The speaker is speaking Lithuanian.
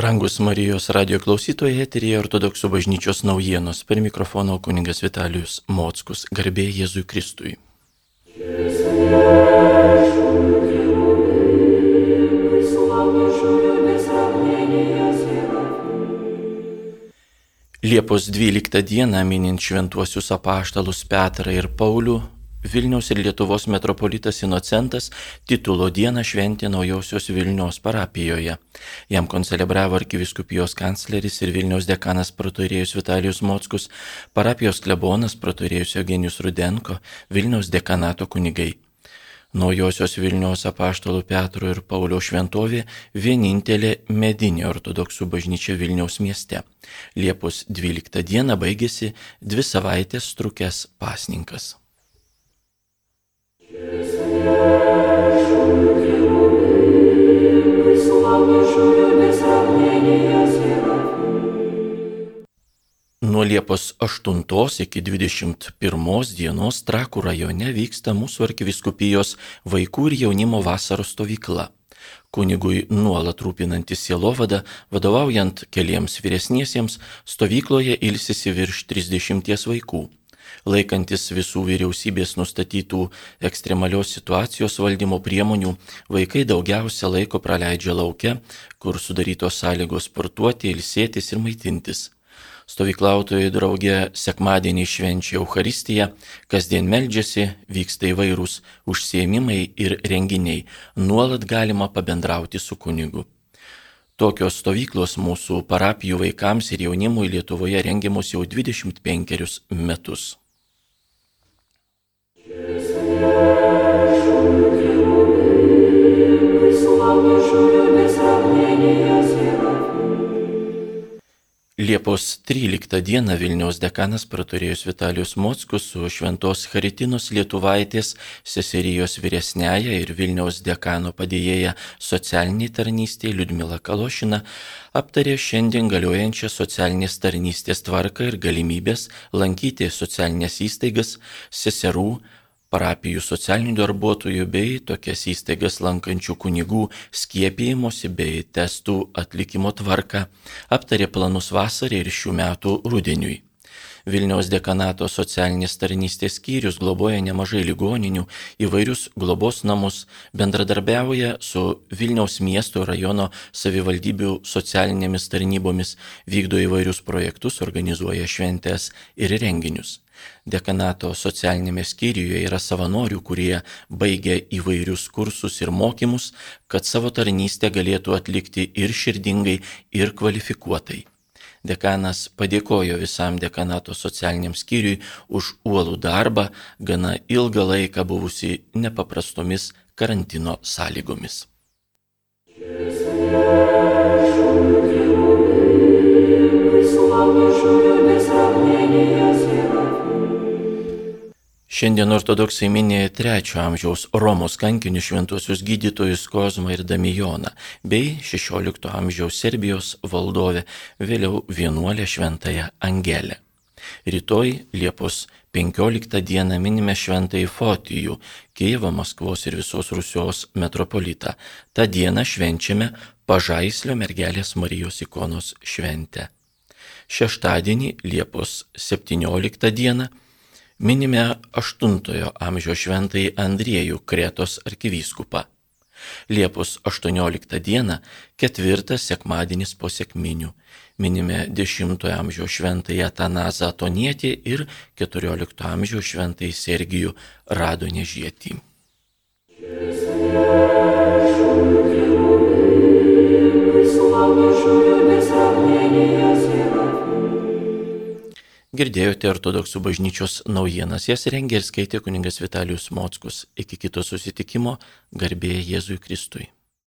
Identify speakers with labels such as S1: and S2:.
S1: Rangus Marijos radio klausytojai eterija ortodoksų bažnyčios naujienos per mikrofono kuningas Vitalijus Mockus, garbė Jėzui Kristui. Liepos 12 dieną minint šventuosius apaštalus Petrą ir Paulių, Vilniaus ir Lietuvos metropolitas Inocentas titulo dieną šventė naujausios Vilniaus parapijoje. Jam koncelebravo arkiviskupijos kancleris ir Vilniaus dekanas protorėjus Vitalijus Mockus, parapijos klebonas protorėjus Eugenijus Rudenko, Vilniaus dekanato kunigai. Naujosios Vilniaus apaštalų Petro ir Paulio šventovė vienintelė medinė ortodoksų bažnyčia Vilniaus mieste. Liepos 12 dieną baigėsi dvi savaitės trukęs pasninkas. Nuo Liepos 8 iki 21 dienos Trakų rajone vyksta mūsų arkiviskupijos vaikų ir jaunimo vasaros stovykla. Kunigui nuolat rūpinantis sielovada, vadovaujant keliems vyresniesiems, stovykloje ilsisi virš 30 vaikų laikantis visų vyriausybės nustatytų ekstremalios situacijos valdymo priemonių, vaikai daugiausia laiko praleidžia laukia, kur sudarytos sąlygos sportuoti, ilsėtis ir maitintis. Stovyklautojai draugė sekmadienį švenčia Euharistiją, kasdien meldžiasi, vyksta įvairūs užsiemimai ir renginiai, nuolat galima pabendrauti su kunigu. Tokios stovyklos mūsų parapijų vaikams ir jaunimui Lietuvoje rengiamos jau 25 metus. Liepos 13 dieną Vilniaus dekanas praturėjus Vitalijus Mockus su Šventos Haritinos Lietuvaitės seserijos vyresnėje ir Vilniaus dekano padėjėja socialiniai tarnystėje Liudmila Kalošina aptarė šiandien galiojančią socialinės tarnystės tvarką ir galimybės lankyti socialinės įstaigas, seserų, parapijų socialinių darbuotojų bei tokias įstaigas lankančių kunigų skiepijimosi bei testų atlikimo tvarką, aptarė planus vasarai ir šių metų rudeniui. Vilniaus dekanato socialinės tarnystės skyrius globoja nemažai ligoninių, įvairius globos namus, bendradarbiauja su Vilniaus miesto rajono savivaldybių socialinėmis tarnybomis, vykdo įvairius projektus, organizuoja šventės ir renginius. Dekanato socialinėme skyriuje yra savanorių, kurie baigia įvairius kursus ir mokymus, kad savo tarnystę galėtų atlikti ir širdingai, ir kvalifikuotai. Dekanas padėkojo visam dekanato socialiniam skyriui už uolų darbą, gana ilgą laiką buvusi nepaprastomis karantino sąlygomis. Слава Šiandien ortodoksai minėjo trečio amžiaus Romos kankinių šventuosius gydytojus Kozmą ir Damijoną, bei XVI amžiaus Serbijos valdovę, vėliau vienuolę šventąją Angelę. Rytoj Liepos 15 dieną minime šventąjį Fotijų, Kievo, Maskvos ir visos Rusijos metropolitą. Ta diena švenčiame Pažaislio mergelės Marijos ikonos šventę. Šeštadienį Liepos 17 dieną Minime 8 amžiaus šventai Andriejų Kretos arkivyskupą. Liepos 18 dieną, ketvirtas sekmadienis po sėkminių, minime 10 amžiaus šventąją Tanazą Atonietį ir 14 amžiaus šventąjį Sergijų Radonežietį. Jėzus. Girdėjote ortodoksų bažnyčios naujienas, jas rengė ir skaitė kuningas Vitalijus Mockus. Iki kito susitikimo garbėje Jėzui Kristui.